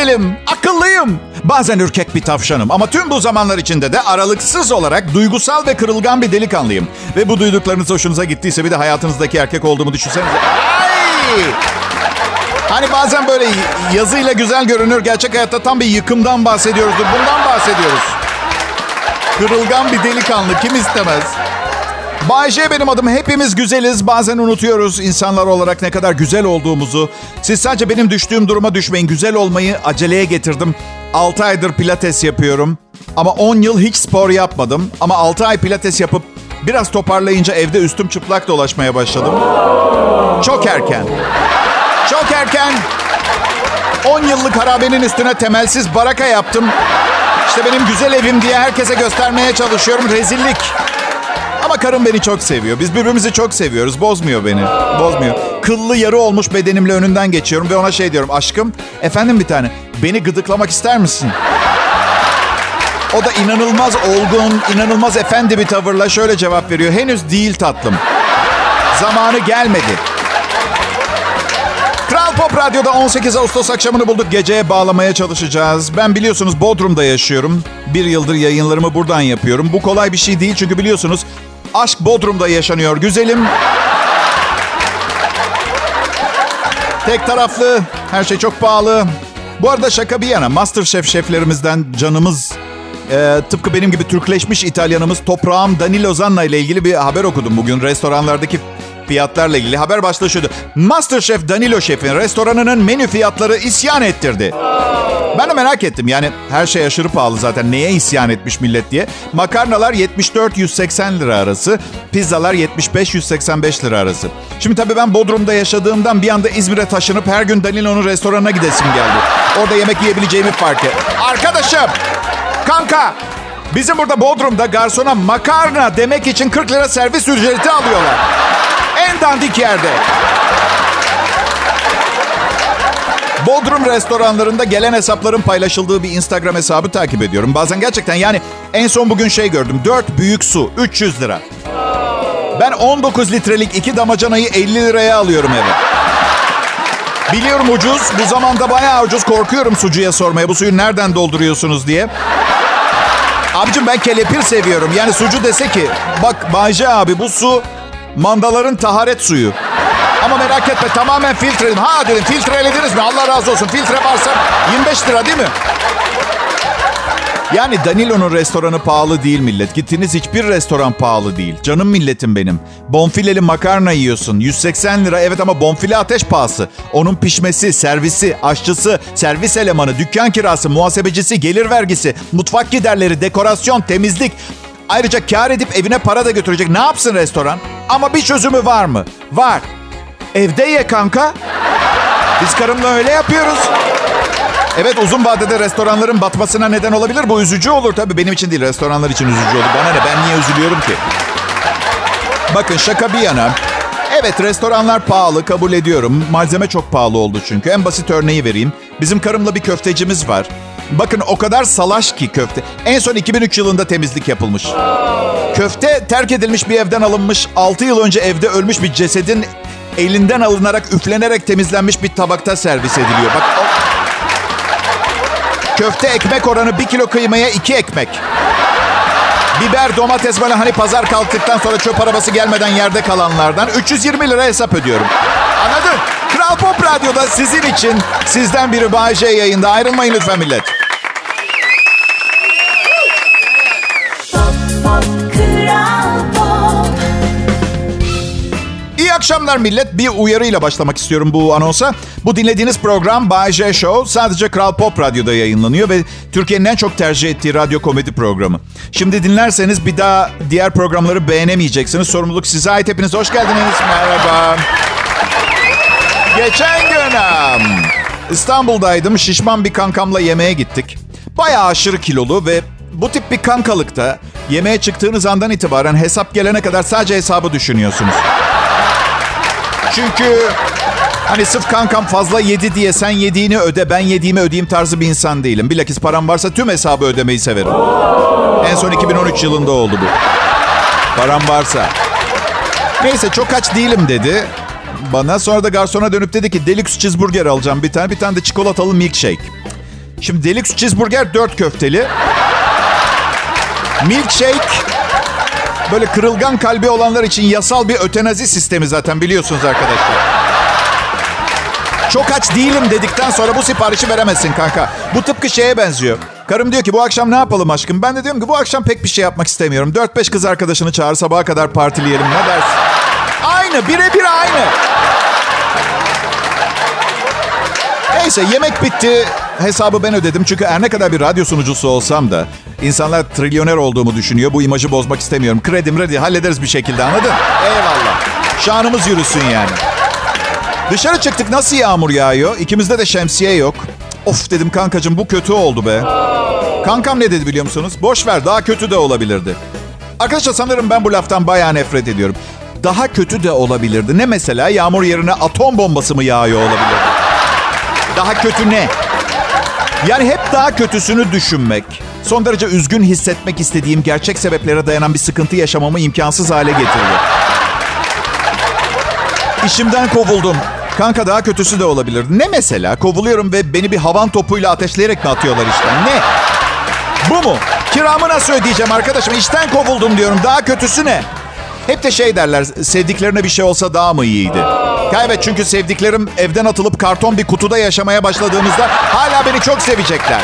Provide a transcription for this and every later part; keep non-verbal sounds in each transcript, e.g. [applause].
güzelim, akıllıyım. Bazen ürkek bir tavşanım ama tüm bu zamanlar içinde de aralıksız olarak duygusal ve kırılgan bir delikanlıyım. Ve bu duyduklarınız hoşunuza gittiyse bir de hayatınızdaki erkek olduğumu düşünsenize. Ay! Hani bazen böyle yazıyla güzel görünür, gerçek hayatta tam bir yıkımdan bahsediyoruz. Bundan bahsediyoruz. Kırılgan bir delikanlı kim istemez? Bay J benim adım. Hepimiz güzeliz. Bazen unutuyoruz insanlar olarak ne kadar güzel olduğumuzu. Siz sadece benim düştüğüm duruma düşmeyin. Güzel olmayı aceleye getirdim. 6 aydır pilates yapıyorum. Ama 10 yıl hiç spor yapmadım. Ama 6 ay pilates yapıp biraz toparlayınca evde üstüm çıplak dolaşmaya başladım. Çok erken. Çok erken. 10 yıllık harabenin üstüne temelsiz baraka yaptım. İşte benim güzel evim diye herkese göstermeye çalışıyorum. Rezillik. Ama karım beni çok seviyor. Biz birbirimizi çok seviyoruz. Bozmuyor beni. Bozmuyor. Kıllı yarı olmuş bedenimle önünden geçiyorum ve ona şey diyorum. Aşkım, efendim bir tane. Beni gıdıklamak ister misin? O da inanılmaz olgun, inanılmaz efendi bir tavırla şöyle cevap veriyor. Henüz değil tatlım. Zamanı gelmedi. Kral Pop Radyo'da 18 Ağustos akşamını bulduk. Geceye bağlamaya çalışacağız. Ben biliyorsunuz Bodrum'da yaşıyorum. Bir yıldır yayınlarımı buradan yapıyorum. Bu kolay bir şey değil çünkü biliyorsunuz aşk Bodrum'da yaşanıyor. Güzelim. Tek taraflı, her şey çok pahalı. Bu arada şaka bir yana Masterchef şeflerimizden canımız e, tıpkı benim gibi Türkleşmiş İtalyanımız Toprağım Danilo Zanna ile ilgili bir haber okudum bugün. Restoranlardaki fiyatlarla ilgili haber başlığı şuydu. Masterchef Danilo Şef'in restoranının menü fiyatları isyan ettirdi. Ben de merak ettim. Yani her şey aşırı pahalı zaten. Neye isyan etmiş millet diye. Makarnalar 74-180 lira arası. Pizzalar 75-185 lira arası. Şimdi tabii ben Bodrum'da yaşadığımdan bir anda İzmir'e taşınıp her gün Danilo'nun restoranına gidesim geldi. Orada yemek yiyebileceğimi fark et. Arkadaşım! Kanka! Bizim burada Bodrum'da garsona makarna demek için 40 lira servis ücreti alıyorlar. En dandik yerde. Bodrum restoranlarında gelen hesapların paylaşıldığı bir Instagram hesabı takip ediyorum. Bazen gerçekten yani en son bugün şey gördüm. 4 büyük su 300 lira. Ben 19 litrelik iki damacanayı 50 liraya alıyorum eve. Biliyorum ucuz. Bu zamanda bayağı ucuz. Korkuyorum sucuya sormaya. Bu suyu nereden dolduruyorsunuz diye. Abicim ben kelepir seviyorum. Yani sucu dese ki bak Bayce abi bu su mandaların taharet suyu. Ama merak etme tamamen filtre. Ha dedim filtrelediniz mi? Allah razı olsun. Filtre varsa 25 lira değil mi? Yani Danilo'nun restoranı pahalı değil millet. Gittiğiniz hiçbir restoran pahalı değil. Canım milletim benim. Bonfileli makarna yiyorsun. 180 lira evet ama bonfile ateş pahası. Onun pişmesi, servisi, aşçısı, servis elemanı, dükkan kirası, muhasebecisi, gelir vergisi, mutfak giderleri, dekorasyon, temizlik. Ayrıca kar edip evine para da götürecek. Ne yapsın restoran? Ama bir çözümü var mı? Var. Evde ye kanka. Biz karımla öyle yapıyoruz. Evet uzun vadede restoranların batmasına neden olabilir. Bu üzücü olur tabii. Benim için değil restoranlar için üzücü olur. Bana ne ben niye üzülüyorum ki? Bakın şaka bir yana. Evet restoranlar pahalı kabul ediyorum. Malzeme çok pahalı oldu çünkü. En basit örneği vereyim. Bizim karımla bir köftecimiz var. Bakın o kadar salaş ki köfte. En son 2003 yılında temizlik yapılmış. Köfte terk edilmiş bir evden alınmış. 6 yıl önce evde ölmüş bir cesedin elinden alınarak üflenerek temizlenmiş bir tabakta servis ediliyor. Bak o... Köfte ekmek oranı bir kilo kıymaya iki ekmek. Biber, domates böyle hani pazar kalktıktan sonra çöp arabası gelmeden yerde kalanlardan 320 lira hesap ödüyorum. Anladın? Kral Pop Radyo'da sizin için sizden biri Bay J yayında. Ayrılmayın lütfen millet. Akşamlar millet. Bir uyarıyla başlamak istiyorum bu anonsa. Bu dinlediğiniz program Bay J Show sadece Kral Pop Radyo'da yayınlanıyor ve Türkiye'nin en çok tercih ettiği radyo komedi programı. Şimdi dinlerseniz bir daha diğer programları beğenemeyeceksiniz. Sorumluluk size ait. Hepiniz hoş geldiniz. Merhaba. Geçen gün İstanbul'daydım. Şişman bir kankamla yemeğe gittik. Bayağı aşırı kilolu ve bu tip bir kankalıkta yemeğe çıktığınız andan itibaren hesap gelene kadar sadece hesabı düşünüyorsunuz. Çünkü hani sırf kankam fazla yedi diye sen yediğini öde ben yediğimi ödeyeyim tarzı bir insan değilim. Bilakis param varsa tüm hesabı ödemeyi severim. En son 2013 yılında oldu bu. Param varsa. Neyse çok aç değilim dedi bana. Sonra da garsona dönüp dedi ki deluxe cheeseburger alacağım bir tane. Bir tane de çikolatalı milkshake. Şimdi deluxe cheeseburger 4 köfteli. Milkshake böyle kırılgan kalbi olanlar için yasal bir ötenazi sistemi zaten biliyorsunuz arkadaşlar. Çok aç değilim dedikten sonra bu siparişi veremezsin kanka. Bu tıpkı şeye benziyor. Karım diyor ki bu akşam ne yapalım aşkım? Ben de diyorum ki bu akşam pek bir şey yapmak istemiyorum. 4-5 kız arkadaşını çağır sabaha kadar partileyelim ne dersin? Aynı birebir aynı. Neyse yemek bitti. Hesabı ben ödedim. Çünkü her ne kadar bir radyo sunucusu olsam da insanlar trilyoner olduğumu düşünüyor. Bu imajı bozmak istemiyorum. Kredim redi hallederiz bir şekilde anladın? Eyvallah. Şanımız yürüsün yani. Dışarı çıktık nasıl yağmur yağıyor? İkimizde de şemsiye yok. Of dedim kankacığım bu kötü oldu be. Kankam ne dedi biliyor musunuz? Boş ver daha kötü de olabilirdi. Arkadaşlar sanırım ben bu laftan bayağı nefret ediyorum. Daha kötü de olabilirdi. Ne mesela yağmur yerine atom bombası mı yağıyor olabilirdi? Daha kötü ne? Yani hep daha kötüsünü düşünmek, son derece üzgün hissetmek istediğim gerçek sebeplere dayanan bir sıkıntı yaşamamı imkansız hale getiriyor. İşimden kovuldum. Kanka daha kötüsü de olabilir. Ne mesela? Kovuluyorum ve beni bir havan topuyla ateşleyerek mi atıyorlar işten? Ne? Bu mu? Kiramı nasıl ödeyeceğim arkadaşım? İşten kovuldum diyorum. Daha kötüsü ne? Hep de şey derler, sevdiklerine bir şey olsa daha mı iyiydi? Ya evet çünkü sevdiklerim evden atılıp karton bir kutuda yaşamaya başladığımızda hala beni çok sevecekler.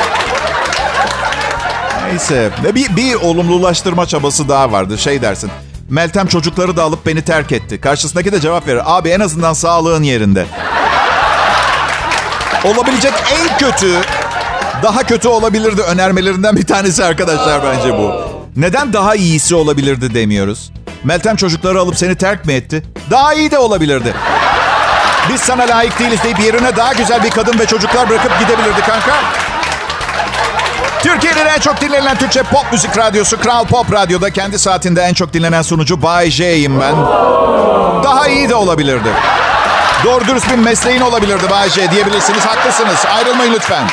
Neyse. Ve bir, bir olumlulaştırma çabası daha vardı. Şey dersin. Meltem çocukları da alıp beni terk etti. Karşısındaki de cevap verir. Abi en azından sağlığın yerinde. Olabilecek en kötü, daha kötü olabilirdi önermelerinden bir tanesi arkadaşlar bence bu. Neden daha iyisi olabilirdi demiyoruz? Meltem çocukları alıp seni terk mi etti? Daha iyi de olabilirdi. Biz sana layık değiliz deyip yerine daha güzel bir kadın ve çocuklar bırakıp gidebilirdi kanka. Türkiye'nin en çok dinlenen Türkçe pop müzik radyosu Kral Pop Radyo'da kendi saatinde en çok dinlenen sunucu Bay J'yim ben. Daha iyi de olabilirdi. Doğru dürüst bir mesleğin olabilirdi Bay J diyebilirsiniz. Haklısınız. Ayrılmayın lütfen.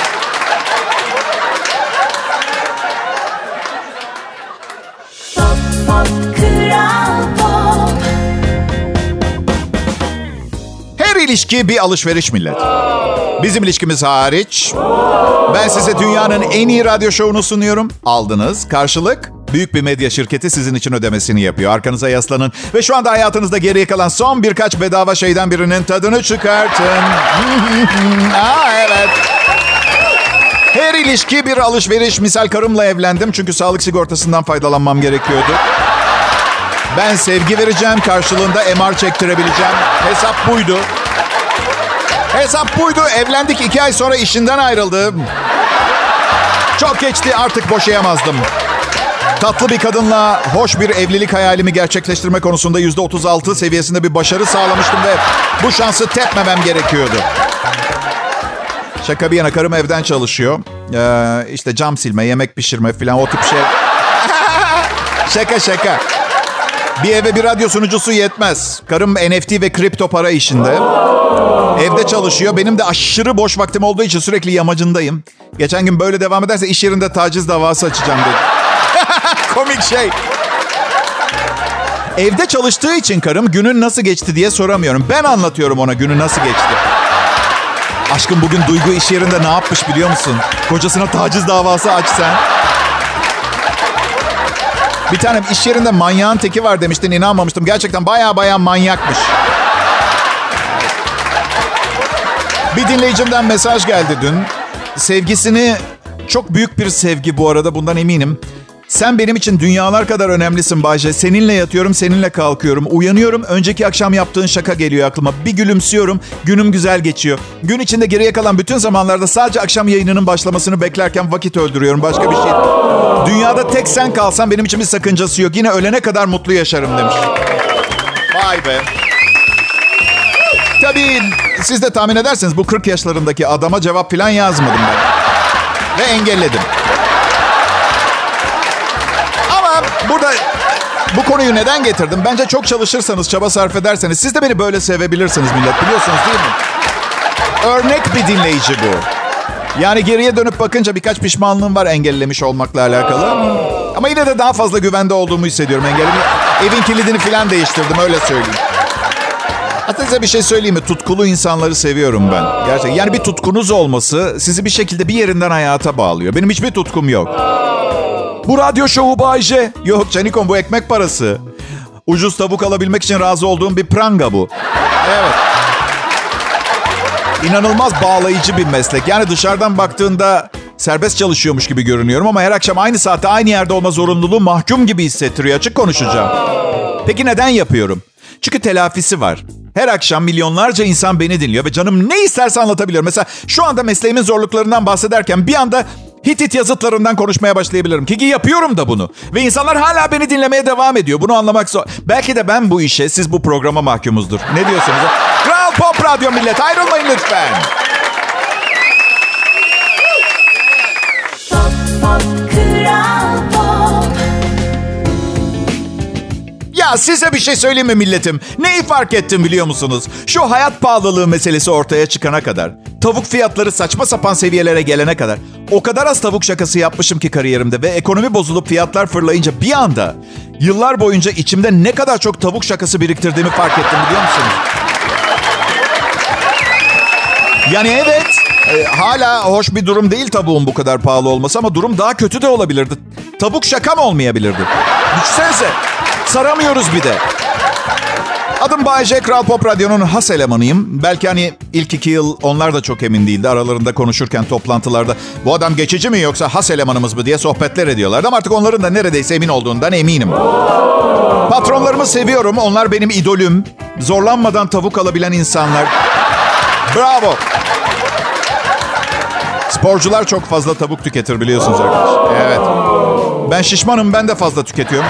İlişki bir alışveriş millet. Bizim ilişkimiz hariç. Ben size dünyanın en iyi radyo şovunu sunuyorum. Aldınız. Karşılık büyük bir medya şirketi sizin için ödemesini yapıyor. Arkanıza yaslanın ve şu anda hayatınızda geriye kalan son birkaç bedava şeyden birinin tadını çıkartın. [laughs] Aa evet. Her ilişki bir alışveriş. Misal karımla evlendim çünkü sağlık sigortasından faydalanmam gerekiyordu. Ben sevgi vereceğim, karşılığında MR çektirebileceğim. Hesap buydu. Hesap buydu. Evlendik iki ay sonra işinden ayrıldım. Çok geçti artık boşayamazdım. Tatlı bir kadınla hoş bir evlilik hayalimi gerçekleştirme konusunda yüzde 36 seviyesinde bir başarı sağlamıştım ve bu şansı tepmemem gerekiyordu. Şaka bir yana karım evden çalışıyor. Ee, işte cam silme, yemek pişirme falan o tip şey. [laughs] şaka şaka. Bir eve bir radyo sunucusu yetmez. Karım NFT ve kripto para işinde. Evde çalışıyor. Benim de aşırı boş vaktim olduğu için sürekli yamacındayım. Geçen gün böyle devam ederse iş yerinde taciz davası açacağım dedi. [laughs] Komik şey. Evde çalıştığı için karım günün nasıl geçti diye soramıyorum. Ben anlatıyorum ona günü nasıl geçti. Aşkım bugün Duygu iş yerinde ne yapmış biliyor musun? Kocasına taciz davası aç sen. Bir tane iş yerinde manyağın teki var demiştin inanmamıştım. Gerçekten baya baya manyakmış. Bir dinleyicimden mesaj geldi dün. Sevgisini çok büyük bir sevgi bu arada bundan eminim. Sen benim için dünyalar kadar önemlisin Bayce. Seninle yatıyorum, seninle kalkıyorum. Uyanıyorum, önceki akşam yaptığın şaka geliyor aklıma. Bir gülümsüyorum, günüm güzel geçiyor. Gün içinde geriye kalan bütün zamanlarda sadece akşam yayınının başlamasını beklerken vakit öldürüyorum. Başka bir şey. Dünyada tek sen kalsan benim için bir sakıncası yok. Yine ölene kadar mutlu yaşarım demiş. Vay be. Tabii siz de tahmin ederseniz bu 40 yaşlarındaki adama cevap falan yazmadım ben. Ve engelledim. Ama burada bu konuyu neden getirdim? Bence çok çalışırsanız, çaba sarf ederseniz siz de beni böyle sevebilirsiniz millet. Biliyorsunuz değil mi? Örnek bir dinleyici bu. Yani geriye dönüp bakınca birkaç pişmanlığım var engellemiş olmakla alakalı. Ama yine de daha fazla güvende olduğumu hissediyorum engellemi. Evin kilidini falan değiştirdim öyle söyleyeyim. Hatta Size bir şey söyleyeyim mi? Tutkulu insanları seviyorum ben. Gerçekten. Yani bir tutkunuz olması sizi bir şekilde bir yerinden hayata bağlıyor. Benim hiçbir tutkum yok. Bu radyo şovu Bayce. Yok Canikom bu ekmek parası. Ucuz tavuk alabilmek için razı olduğum bir pranga bu. Evet. İnanılmaz bağlayıcı bir meslek. Yani dışarıdan baktığında serbest çalışıyormuş gibi görünüyorum ama her akşam aynı saatte aynı yerde olma zorunluluğu mahkum gibi hissettiriyor. Açık konuşacağım. Peki neden yapıyorum? Çünkü telafisi var. Her akşam milyonlarca insan beni dinliyor ve canım ne isterse anlatabiliyorum. Mesela şu anda mesleğimin zorluklarından bahsederken bir anda Hitit yazıtlarından konuşmaya başlayabilirim. Ki yapıyorum da bunu. Ve insanlar hala beni dinlemeye devam ediyor. Bunu anlamak zor. Belki de ben bu işe, siz bu programa mahkumuzdur. Ne diyorsunuz? Kral Pop Radyo millet ayrılmayın lütfen. Pop Pop Kral Ya size bir şey söyleyeyim mi milletim? Neyi fark ettim biliyor musunuz? Şu hayat pahalılığı meselesi ortaya çıkana kadar, tavuk fiyatları saçma sapan seviyelere gelene kadar o kadar az tavuk şakası yapmışım ki kariyerimde ve ekonomi bozulup fiyatlar fırlayınca bir anda yıllar boyunca içimde ne kadar çok tavuk şakası biriktirdiğimi fark ettim biliyor musunuz? Yani evet, e, hala hoş bir durum değil tavuğun bu kadar pahalı olması ama durum daha kötü de olabilirdi. Tavuk şaka mı olmayabilirdi? Düşünsenize, saramıyoruz bir de. Adım Bayece, Kral Pop Radyo'nun has elemanıyım. Belki hani ilk iki yıl onlar da çok emin değildi. Aralarında konuşurken toplantılarda bu adam geçici mi yoksa has elemanımız mı diye sohbetler ediyorlardı. Ama artık onların da neredeyse emin olduğundan eminim. Patronlarımı seviyorum. Onlar benim idolüm. Zorlanmadan tavuk alabilen insanlar. Bravo. Sporcular çok fazla tavuk tüketir biliyorsunuz arkadaşlar. Evet. Ben şişmanım ben de fazla tüketiyorum.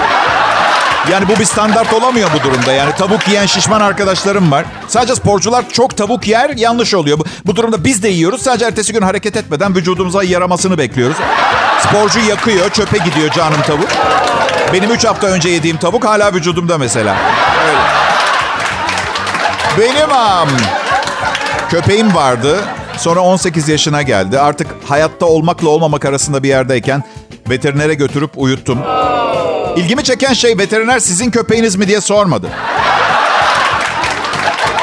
Yani bu bir standart olamıyor bu durumda. Yani tavuk yiyen şişman arkadaşlarım var. Sadece sporcular çok tavuk yer yanlış oluyor. Bu, bu durumda biz de yiyoruz. Sadece ertesi gün hareket etmeden vücudumuza yaramasını bekliyoruz. Sporcu yakıyor, çöpe gidiyor canım tavuk. Benim 3 hafta önce yediğim tavuk hala vücudumda mesela. Öyle. Benim am, köpeğim vardı. Sonra 18 yaşına geldi. Artık hayatta olmakla olmamak arasında bir yerdeyken veterinere götürüp uyuttum. İlgimi çeken şey veteriner sizin köpeğiniz mi diye sormadı.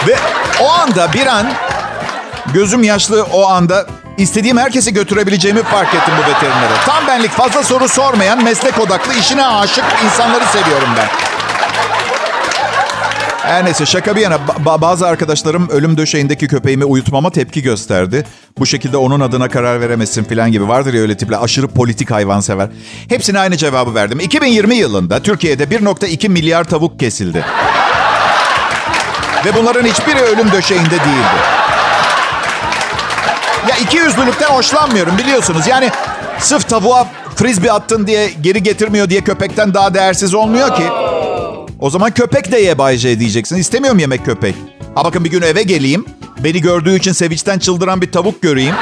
Ve o anda bir an gözüm yaşlı o anda istediğim herkesi götürebileceğimi fark ettim bu veterinere. Tam benlik fazla soru sormayan, meslek odaklı, işine aşık insanları seviyorum ben. Her neyse şaka bir yana ba- bazı arkadaşlarım ölüm döşeğindeki köpeğimi uyutmama tepki gösterdi. Bu şekilde onun adına karar veremezsin falan gibi vardır ya öyle tipler aşırı politik hayvansever. Hepsine aynı cevabı verdim. 2020 yılında Türkiye'de 1.2 milyar tavuk kesildi. Ve bunların hiçbiri ölüm döşeğinde değildi. Ya iki yüzlülükten hoşlanmıyorum biliyorsunuz. Yani sırf tavuğa frisbee attın diye geri getirmiyor diye köpekten daha değersiz olmuyor ki. O zaman köpek de ye Bay J diyeceksin. İstemiyorum yemek köpek. Ha bakın bir gün eve geleyim. Beni gördüğü için sevinçten çıldıran bir tavuk göreyim.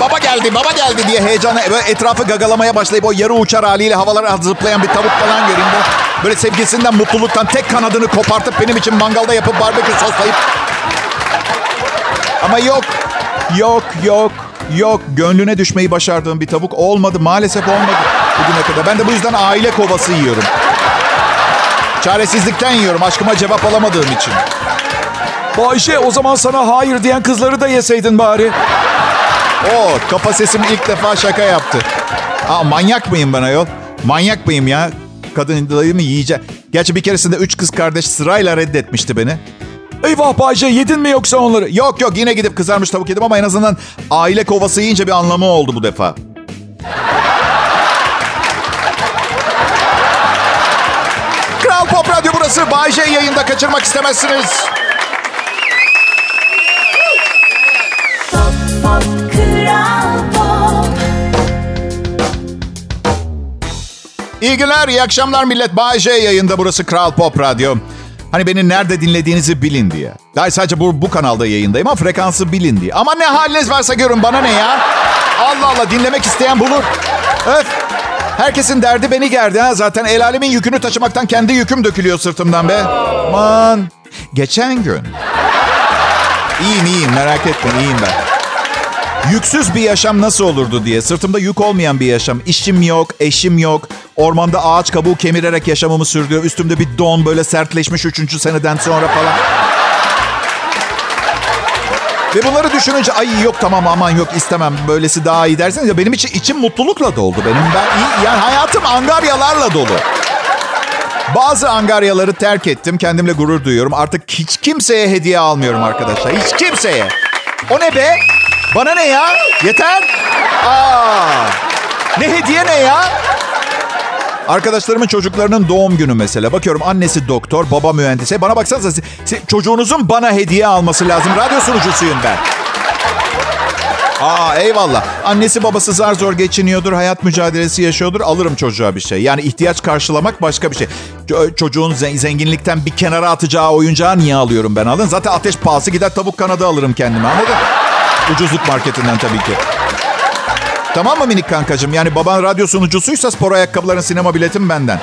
Baba geldi, baba geldi diye heyecanla böyle etrafı gagalamaya başlayıp o yarı uçar haliyle havalara zıplayan bir tavuk falan göreyim. Böyle, böyle sevgisinden, mutluluktan tek kanadını kopartıp benim için mangalda yapıp barbekü soslayıp... Ama yok, yok, yok, yok. Gönlüne düşmeyi başardığım bir tavuk olmadı. Maalesef olmadı bugüne kadar. Ben de bu yüzden aile kovası yiyorum. Çaresizlikten yiyorum aşkıma cevap alamadığım için. Bayşe o zaman sana hayır diyen kızları da yeseydin bari. O kafa sesim ilk defa şaka yaptı. Aa, manyak mıyım ben ayol? Manyak mıyım ya? Kadın dayımı yiyeceğim. Gerçi bir keresinde üç kız kardeş sırayla reddetmişti beni. Eyvah Bayce yedin mi yoksa onları? Yok yok yine gidip kızarmış tavuk yedim ama en azından aile kovası yiyince bir anlamı oldu bu defa. Pop Radyo burası. Bay J yayında kaçırmak istemezsiniz. İyi günler, iyi akşamlar millet. Bay J yayında burası Kral Pop Radyo. Hani beni nerede dinlediğinizi bilin diye. Daha sadece bu, bu kanalda yayındayım ama frekansı bilin diye. Ama ne haliniz varsa görün bana ne ya. Allah Allah dinlemek isteyen bulur. Öf. Herkesin derdi beni gerdi ha. Zaten el alemin yükünü taşımaktan kendi yüküm dökülüyor sırtımdan be. Aman. Geçen gün. İyiyim iyiyim merak etmeyin iyiyim ben. Yüksüz bir yaşam nasıl olurdu diye. Sırtımda yük olmayan bir yaşam. İşim yok, eşim yok. Ormanda ağaç kabuğu kemirerek yaşamımı sürdürüyor. Üstümde bir don böyle sertleşmiş üçüncü seneden sonra falan. Ve bunları düşününce ay yok tamam aman yok istemem böylesi daha iyi derseniz ya benim için içim mutlulukla doldu benim. Ben yani hayatım angaryalarla dolu. Bazı angaryaları terk ettim. Kendimle gurur duyuyorum. Artık hiç kimseye hediye almıyorum arkadaşlar. Hiç kimseye. O ne be? Bana ne ya? Yeter. Aa. Ne hediye ne ya? Arkadaşlarımın çocuklarının doğum günü mesela. Bakıyorum annesi doktor, baba mühendis. Bana baksanıza siz- siz- çocuğunuzun bana hediye alması lazım. Radyo sunucusuyum ben. Aa eyvallah. Annesi babası zar zor geçiniyordur, hayat mücadelesi yaşıyordur. Alırım çocuğa bir şey. Yani ihtiyaç karşılamak başka bir şey. Ço- çocuğun ze- zenginlikten bir kenara atacağı oyuncağı niye alıyorum ben alın? Zaten ateş pahası gider tavuk kanadı alırım kendime anladın? Ucuzluk marketinden tabii ki. Tamam mı minik kankacığım? Yani baban radyo sunucusuysa spor ayakkabıların sinema biletim benden.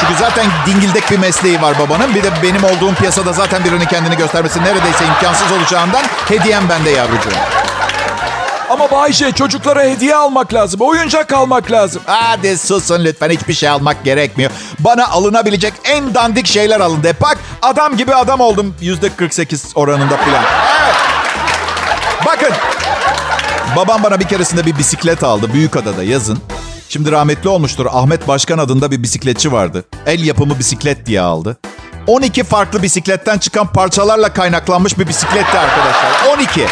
Çünkü zaten dingildek bir mesleği var babanın. Bir de benim olduğum piyasada zaten birinin kendini göstermesi neredeyse imkansız olacağından hediyem bende yavrucuğum. Ama Bayşe çocuklara hediye almak lazım. Oyuncak almak lazım. Hadi susun lütfen hiçbir şey almak gerekmiyor. Bana alınabilecek en dandik şeyler alın de. Bak adam gibi adam oldum yüzde 48 oranında falan. Babam bana bir keresinde bir bisiklet aldı Büyükada'da yazın. Şimdi rahmetli olmuştur. Ahmet Başkan adında bir bisikletçi vardı. El yapımı bisiklet diye aldı. 12 farklı bisikletten çıkan parçalarla kaynaklanmış bir bisikletti arkadaşlar. 12.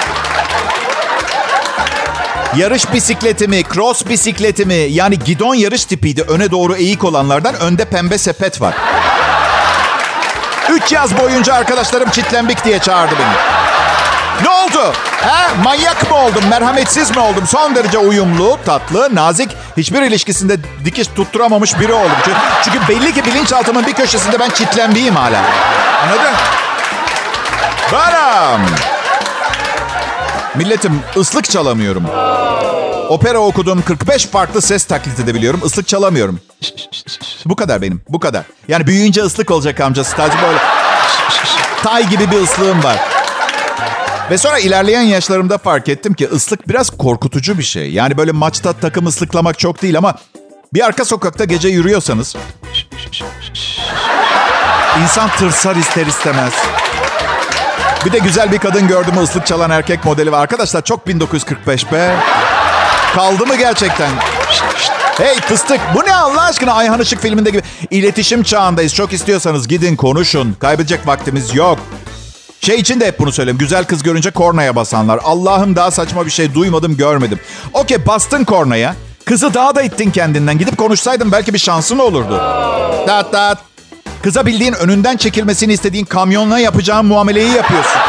Yarış bisikletimi, cross bisikletimi yani gidon yarış tipiydi. Öne doğru eğik olanlardan önde pembe sepet var. Üç yaz boyunca arkadaşlarım çitlembik diye çağırdı beni. Ne oldu? Ha? Manyak mı oldum? Merhametsiz mi oldum? Son derece uyumlu, tatlı, nazik, hiçbir ilişkisinde dikiş tutturamamış biri oldum. Çünkü, çünkü belli ki bilinçaltımın bir köşesinde ben çitlembiyim hala. Anladın? Baram. Milletim ıslık çalamıyorum. Opera okudum. 45 farklı ses taklit edebiliyorum. Islık çalamıyorum. Bu kadar benim. Bu kadar. Yani büyüyünce ıslık olacak amca. Sadece böyle tay gibi bir ıslığım var. Ve sonra ilerleyen yaşlarımda fark ettim ki ıslık biraz korkutucu bir şey. Yani böyle maçta takım ıslıklamak çok değil ama bir arka sokakta gece yürüyorsanız insan tırsar ister istemez. Bir de güzel bir kadın gördüm ıslık çalan erkek modeli var. Arkadaşlar çok 1945 be. Kaldı mı gerçekten? Hey fıstık bu ne Allah aşkına Ayhan Işık filminde gibi. İletişim çağındayız. Çok istiyorsanız gidin konuşun. Kaybedecek vaktimiz yok. Şey için de hep bunu söyleyeyim. Güzel kız görünce kornaya basanlar. Allah'ım daha saçma bir şey duymadım görmedim. Okey bastın kornaya. Kızı daha da ittin kendinden. Gidip konuşsaydın belki bir şansın olurdu. Tat tat. Kıza bildiğin önünden çekilmesini istediğin kamyonla yapacağın muameleyi yapıyorsun.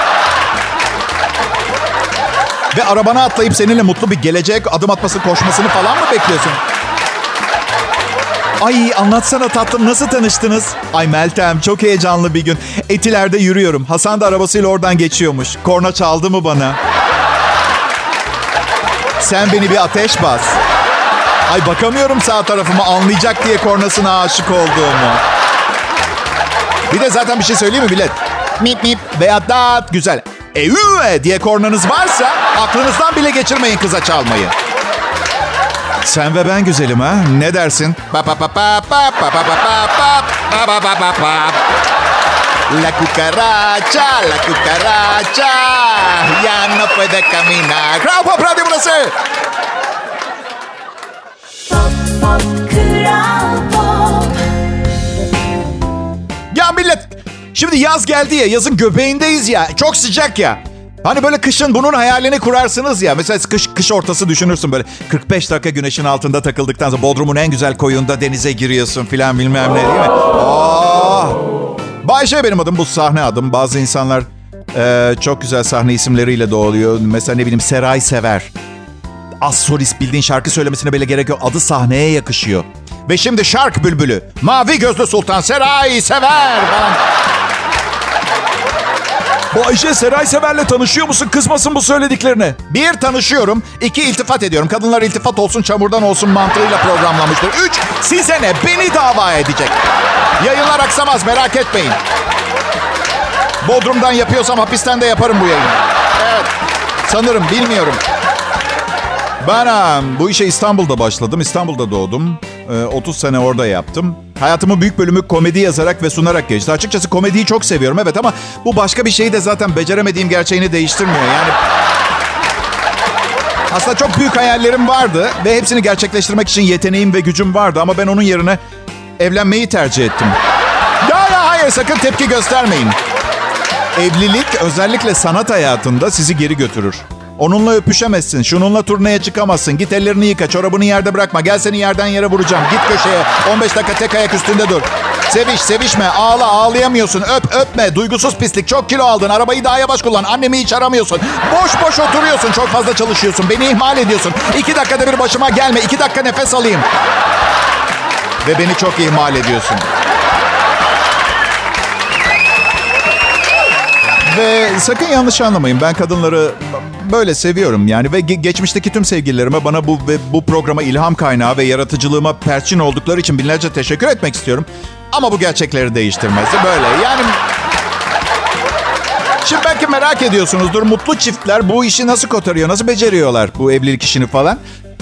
Ve arabana atlayıp seninle mutlu bir gelecek adım atması koşmasını falan mı bekliyorsun? Ay anlatsana tatlım nasıl tanıştınız? Ay Meltem çok heyecanlı bir gün. Etiler'de yürüyorum. Hasan da arabasıyla oradan geçiyormuş. Korna çaldı mı bana? Sen beni bir ateş bas. Ay bakamıyorum sağ tarafıma anlayacak diye kornasına aşık olduğumu. Bir de zaten bir şey söyleyeyim mi bilet? Mip mip veya dat güzel. Eee diye kornanız varsa aklınızdan bile geçirmeyin kıza çalmayı. Sen ve ben güzelim ha. Ne dersin? La cucaracha, la cucaracha, ya no puede caminar. Kral Pop Radyo burası. Ya millet, şimdi yaz geldi ya, yazın göbeğindeyiz ya, çok sıcak ya. Hani böyle kışın bunun hayalini kurarsınız ya. Mesela kış, kış ortası düşünürsün böyle 45 dakika güneşin altında takıldıktan sonra Bodrum'un en güzel koyunda denize giriyorsun filan bilmem ne değil mi? Oh! Bayşe benim adım, bu sahne adım. Bazı insanlar e, çok güzel sahne isimleriyle doğuyor. Mesela ne bileyim Seray Sever. Az solist bildiğin şarkı söylemesine bile gerek yok. Adı sahneye yakışıyor. Ve şimdi şark bülbülü. Mavi gözlü sultan Seray Sever falan. Bu [laughs] Ayşe Seray Sever'le tanışıyor musun? Kızmasın bu söylediklerine. Bir tanışıyorum, iki iltifat ediyorum. Kadınlar iltifat olsun, çamurdan olsun mantığıyla programlamıştır. Üç, size ne? Beni dava edecek. Yayınlar aksamaz, merak etmeyin. Bodrum'dan yapıyorsam hapisten de yaparım bu yayını. Evet, sanırım, bilmiyorum. Ben bu işe İstanbul'da başladım. İstanbul'da doğdum. Ee, 30 sene orada yaptım. Hayatımın büyük bölümü komedi yazarak ve sunarak geçti. Açıkçası komediyi çok seviyorum evet ama bu başka bir şeyi de zaten beceremediğim gerçeğini değiştirmiyor. Yani aslında çok büyük hayallerim vardı ve hepsini gerçekleştirmek için yeteneğim ve gücüm vardı ama ben onun yerine evlenmeyi tercih ettim. Ya ya hayır sakın tepki göstermeyin. Evlilik özellikle sanat hayatında sizi geri götürür. Onunla öpüşemezsin, şununla turneye çıkamazsın. Git ellerini yıka, çorabını yerde bırakma. Gel seni yerden yere vuracağım. Git köşeye, 15 dakika tek ayak üstünde dur. Seviş, sevişme, ağla, ağlayamıyorsun. Öp, öpme. Duygusuz pislik. Çok kilo aldın. Arabayı daha yavaş kullan. Annemi hiç aramıyorsun. Boş boş oturuyorsun. Çok fazla çalışıyorsun. Beni ihmal ediyorsun. İki dakikada bir başıma gelme. İki dakika nefes alayım. Ve beni çok ihmal ediyorsun. Ve sakın yanlış anlamayın. Ben kadınları böyle seviyorum yani ve ge- geçmişteki tüm sevgililerime bana bu ve bu programa ilham kaynağı ve yaratıcılığıma perçin oldukları için binlerce teşekkür etmek istiyorum. Ama bu gerçekleri değiştirmez. Böyle yani Şimdi belki merak ediyorsunuzdur. Mutlu çiftler bu işi nasıl kotarıyor, nasıl beceriyorlar bu evlilik işini falan.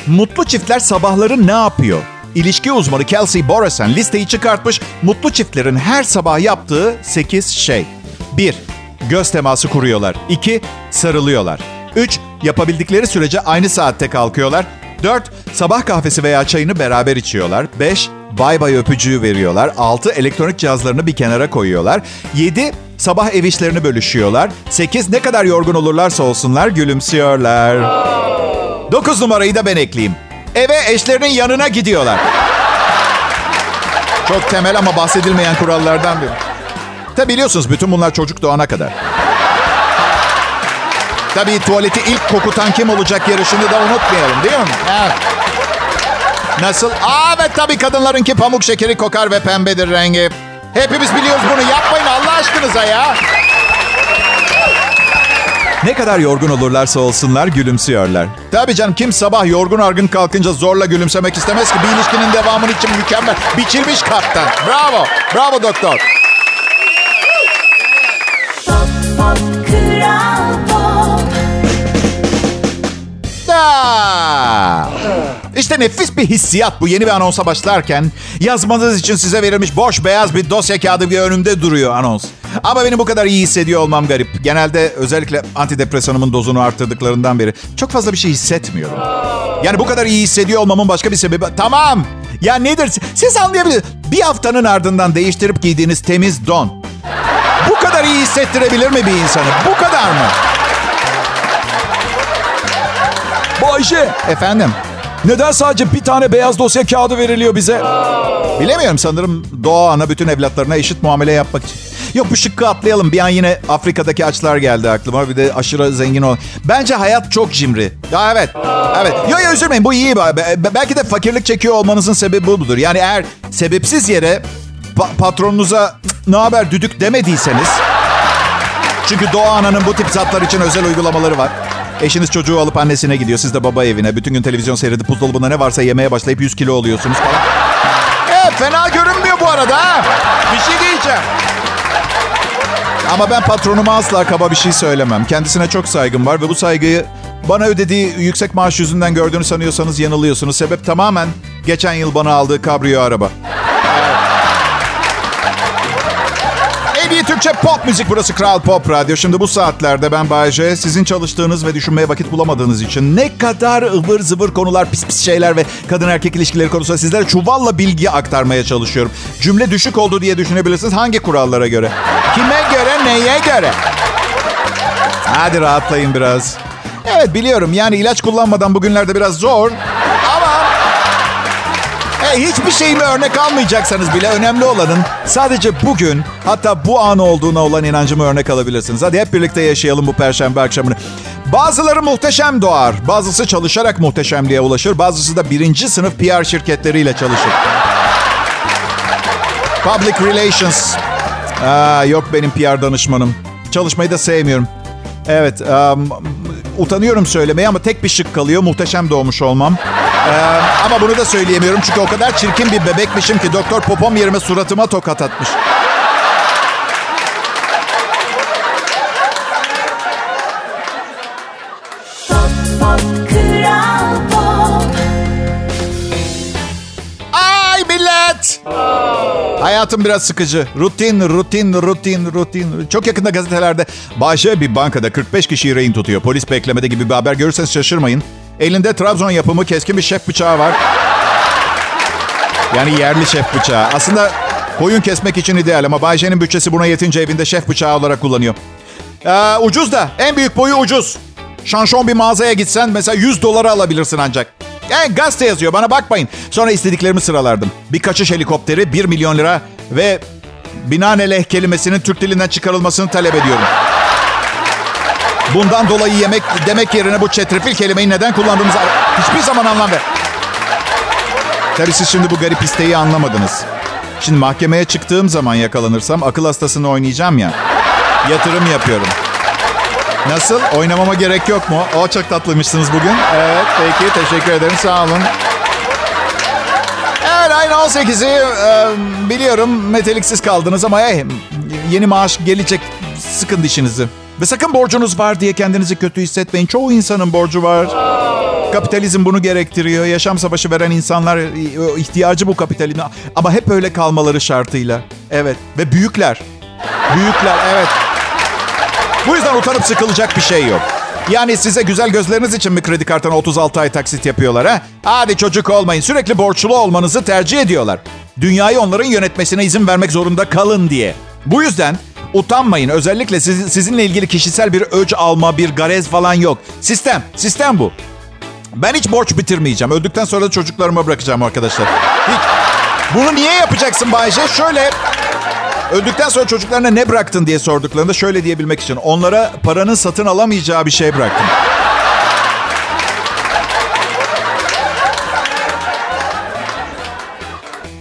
Mutlu çiftler sabahları ne yapıyor? İlişki uzmanı Kelsey Borasan listeyi çıkartmış. Mutlu çiftlerin her sabah yaptığı 8 şey. 1. Göz teması kuruyorlar. 2. Sarılıyorlar. 3. Yapabildikleri sürece aynı saatte kalkıyorlar. 4. Sabah kahvesi veya çayını beraber içiyorlar. 5. Bay bay öpücüğü veriyorlar. 6. Elektronik cihazlarını bir kenara koyuyorlar. 7. Sabah ev işlerini bölüşüyorlar. 8. Ne kadar yorgun olurlarsa olsunlar gülümsüyorlar. 9 numarayı da ben ekleyeyim. Eve eşlerinin yanına gidiyorlar. Çok temel ama bahsedilmeyen kurallardan biri. Tabi biliyorsunuz bütün bunlar çocuk doğana kadar. Tabii tuvaleti ilk kokutan kim olacak yarışını da unutmayalım değil mi? Evet. Nasıl? Aa evet tabii kadınlarınki pamuk şekeri kokar ve pembedir rengi. Hepimiz biliyoruz bunu. Yapmayın Allah aşkınıza ya. Ne kadar yorgun olurlarsa olsunlar gülümsüyorlar. Tabii canım kim sabah yorgun argın kalkınca zorla gülümsemek istemez ki bir ilişkinin devamının için mükemmel. Biçilmiş kaptan. Bravo. Bravo doktor. İşte nefis bir hissiyat bu yeni bir anonsa başlarken. Yazmanız için size verilmiş boş beyaz bir dosya kağıdı bir önümde duruyor anons. Ama benim bu kadar iyi hissediyor olmam garip. Genelde özellikle antidepresanımın dozunu arttırdıklarından beri çok fazla bir şey hissetmiyorum. Yani bu kadar iyi hissediyor olmamın başka bir sebebi... Tamam. Ya nedir? Siz anlayabilirsiniz. Bir haftanın ardından değiştirip giydiğiniz temiz don. Bu kadar iyi hissettirebilir mi bir insanı? Bu kadar mı? Bayşe Efendim? neden sadece bir tane beyaz dosya kağıdı veriliyor bize? Bilemiyorum sanırım doğa ana bütün evlatlarına eşit muamele yapmak için. Yok bu şıkkı atlayalım. Bir an yine Afrika'daki açlar geldi aklıma. Bir de aşırı zengin ol. Bence hayat çok cimri. Ya evet. Evet. Yo yo üzülmeyin bu iyi. Be- be- Belki de fakirlik çekiyor olmanızın sebebi bu budur. Yani eğer sebepsiz yere pa- patronunuza "Cık, ne haber düdük demediyseniz. Çünkü Doğa Ana'nın bu tip zatlar için özel uygulamaları var. Eşiniz çocuğu alıp annesine gidiyor. Siz de baba evine. Bütün gün televizyon seyredip buzdolabında ne varsa yemeye başlayıp 100 kilo oluyorsunuz falan. Evet fena görünmüyor bu arada ha. Bir şey diyeceğim. Ama ben patronuma asla kaba bir şey söylemem. Kendisine çok saygım var ve bu saygıyı bana ödediği yüksek maaş yüzünden gördüğünü sanıyorsanız yanılıyorsunuz. Sebep tamamen geçen yıl bana aldığı kabriyo araba. En Türkçe pop müzik burası Kral Pop Radyo. Şimdi bu saatlerde ben Bayece sizin çalıştığınız ve düşünmeye vakit bulamadığınız için ne kadar ıvır zıvır konular, pis pis şeyler ve kadın erkek ilişkileri konusunda sizlere çuvalla bilgi aktarmaya çalışıyorum. Cümle düşük oldu diye düşünebilirsiniz. Hangi kurallara göre? Kime göre, neye göre? Hadi rahatlayın biraz. Evet biliyorum yani ilaç kullanmadan bugünlerde biraz zor. Hiçbir şeyimi örnek almayacaksanız bile önemli olanın sadece bugün hatta bu an olduğuna olan inancımı örnek alabilirsiniz. Hadi hep birlikte yaşayalım bu perşembe akşamını. Bazıları muhteşem doğar. Bazısı çalışarak muhteşemliğe ulaşır. Bazısı da birinci sınıf PR şirketleriyle çalışır. Public Relations. Aa, yok benim PR danışmanım. Çalışmayı da sevmiyorum. Evet, um, utanıyorum söylemeye ama tek bir şık kalıyor. Muhteşem doğmuş olmam. Ee, ama bunu da söyleyemiyorum çünkü o kadar çirkin bir bebekmişim ki doktor popom yerime suratıma tokat atmış. Hayatım biraz sıkıcı. Rutin, rutin, rutin, rutin. Çok yakında gazetelerde Bayşe bir bankada 45 kişiyi rehin tutuyor. Polis beklemede gibi bir haber görürseniz şaşırmayın. Elinde Trabzon yapımı keskin bir şef bıçağı var. Yani yerli şef bıçağı. Aslında koyun kesmek için ideal ama Bayşe'nin bütçesi buna yetince evinde şef bıçağı olarak kullanıyor. Ee, ucuz da. En büyük boyu ucuz. Şanşon bir mağazaya gitsen mesela 100 dolara alabilirsin ancak. Yani gazete yazıyor bana bakmayın. Sonra istediklerimi sıralardım. Bir kaçış helikopteri 1 milyon lira ve binaenaleyh kelimesinin Türk dilinden çıkarılmasını talep ediyorum. Bundan dolayı yemek demek yerine bu çetrefil kelimeyi neden kullandığımızı hiçbir zaman anlam ver. Tabii siz şimdi bu garip isteği anlamadınız. Şimdi mahkemeye çıktığım zaman yakalanırsam akıl hastasını oynayacağım ya. Yatırım yapıyorum. Nasıl? Oynamama gerek yok mu? O çok tatlıymışsınız bugün. Evet peki teşekkür ederim sağ olun. Evet ayın 18'i e, biliyorum meteliksiz kaldınız ama hey, yeni maaş gelecek sıkın dişinizi. Ve sakın borcunuz var diye kendinizi kötü hissetmeyin. Çoğu insanın borcu var. Kapitalizm bunu gerektiriyor. Yaşam savaşı veren insanlar e, ihtiyacı bu kapitalizme. Ama hep öyle kalmaları şartıyla. Evet. Ve büyükler. Büyükler evet. Bu yüzden utanıp sıkılacak bir şey yok. Yani size güzel gözleriniz için mi kredi kartına 36 ay taksit yapıyorlar ha? Hadi çocuk olmayın. Sürekli borçlu olmanızı tercih ediyorlar. Dünyayı onların yönetmesine izin vermek zorunda kalın diye. Bu yüzden utanmayın. Özellikle siz, sizinle ilgili kişisel bir öc alma, bir garez falan yok. Sistem, sistem bu. Ben hiç borç bitirmeyeceğim. Öldükten sonra da çocuklarıma bırakacağım arkadaşlar. Hiç. Bunu niye yapacaksın Bayce? Şöyle Öldükten sonra çocuklarına ne bıraktın diye sorduklarında şöyle diyebilmek için. Onlara paranın satın alamayacağı bir şey bıraktım.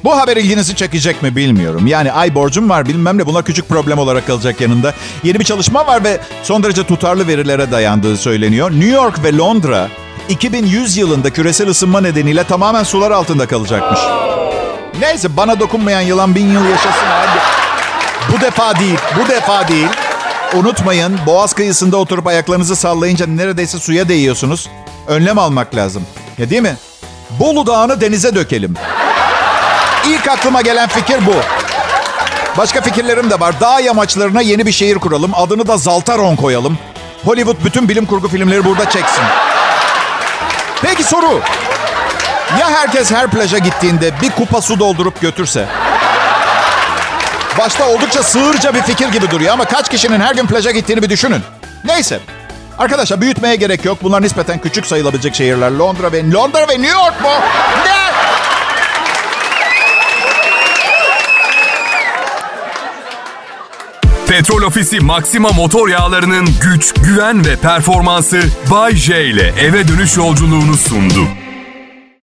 Bu haber ilginizi çekecek mi bilmiyorum. Yani ay borcum var bilmem ne bunlar küçük problem olarak kalacak yanında. Yeni bir çalışma var ve son derece tutarlı verilere dayandığı söyleniyor. New York ve Londra 2100 yılında küresel ısınma nedeniyle tamamen sular altında kalacakmış. Neyse bana dokunmayan yılan bin yıl yaşasın abi. Bu defa değil, bu defa değil. Unutmayın boğaz kıyısında oturup ayaklarınızı sallayınca neredeyse suya değiyorsunuz. Önlem almak lazım. Ya değil mi? Bolu Dağı'nı denize dökelim. İlk aklıma gelen fikir bu. Başka fikirlerim de var. Dağ yamaçlarına yeni bir şehir kuralım. Adını da Zaltaron koyalım. Hollywood bütün bilim kurgu filmleri burada çeksin. Peki soru. Ya herkes her plaja gittiğinde bir kupa su doldurup götürse? Başta oldukça sığırca bir fikir gibi duruyor ama kaç kişinin her gün plaja gittiğini bir düşünün. Neyse. Arkadaşlar büyütmeye gerek yok. Bunlar nispeten küçük sayılabilecek şehirler. Londra ve Londra ve New York mu? Ne? Petrol Ofisi Maxima motor yağlarının güç, güven ve performansı Bay J ile eve dönüş yolculuğunu sundu.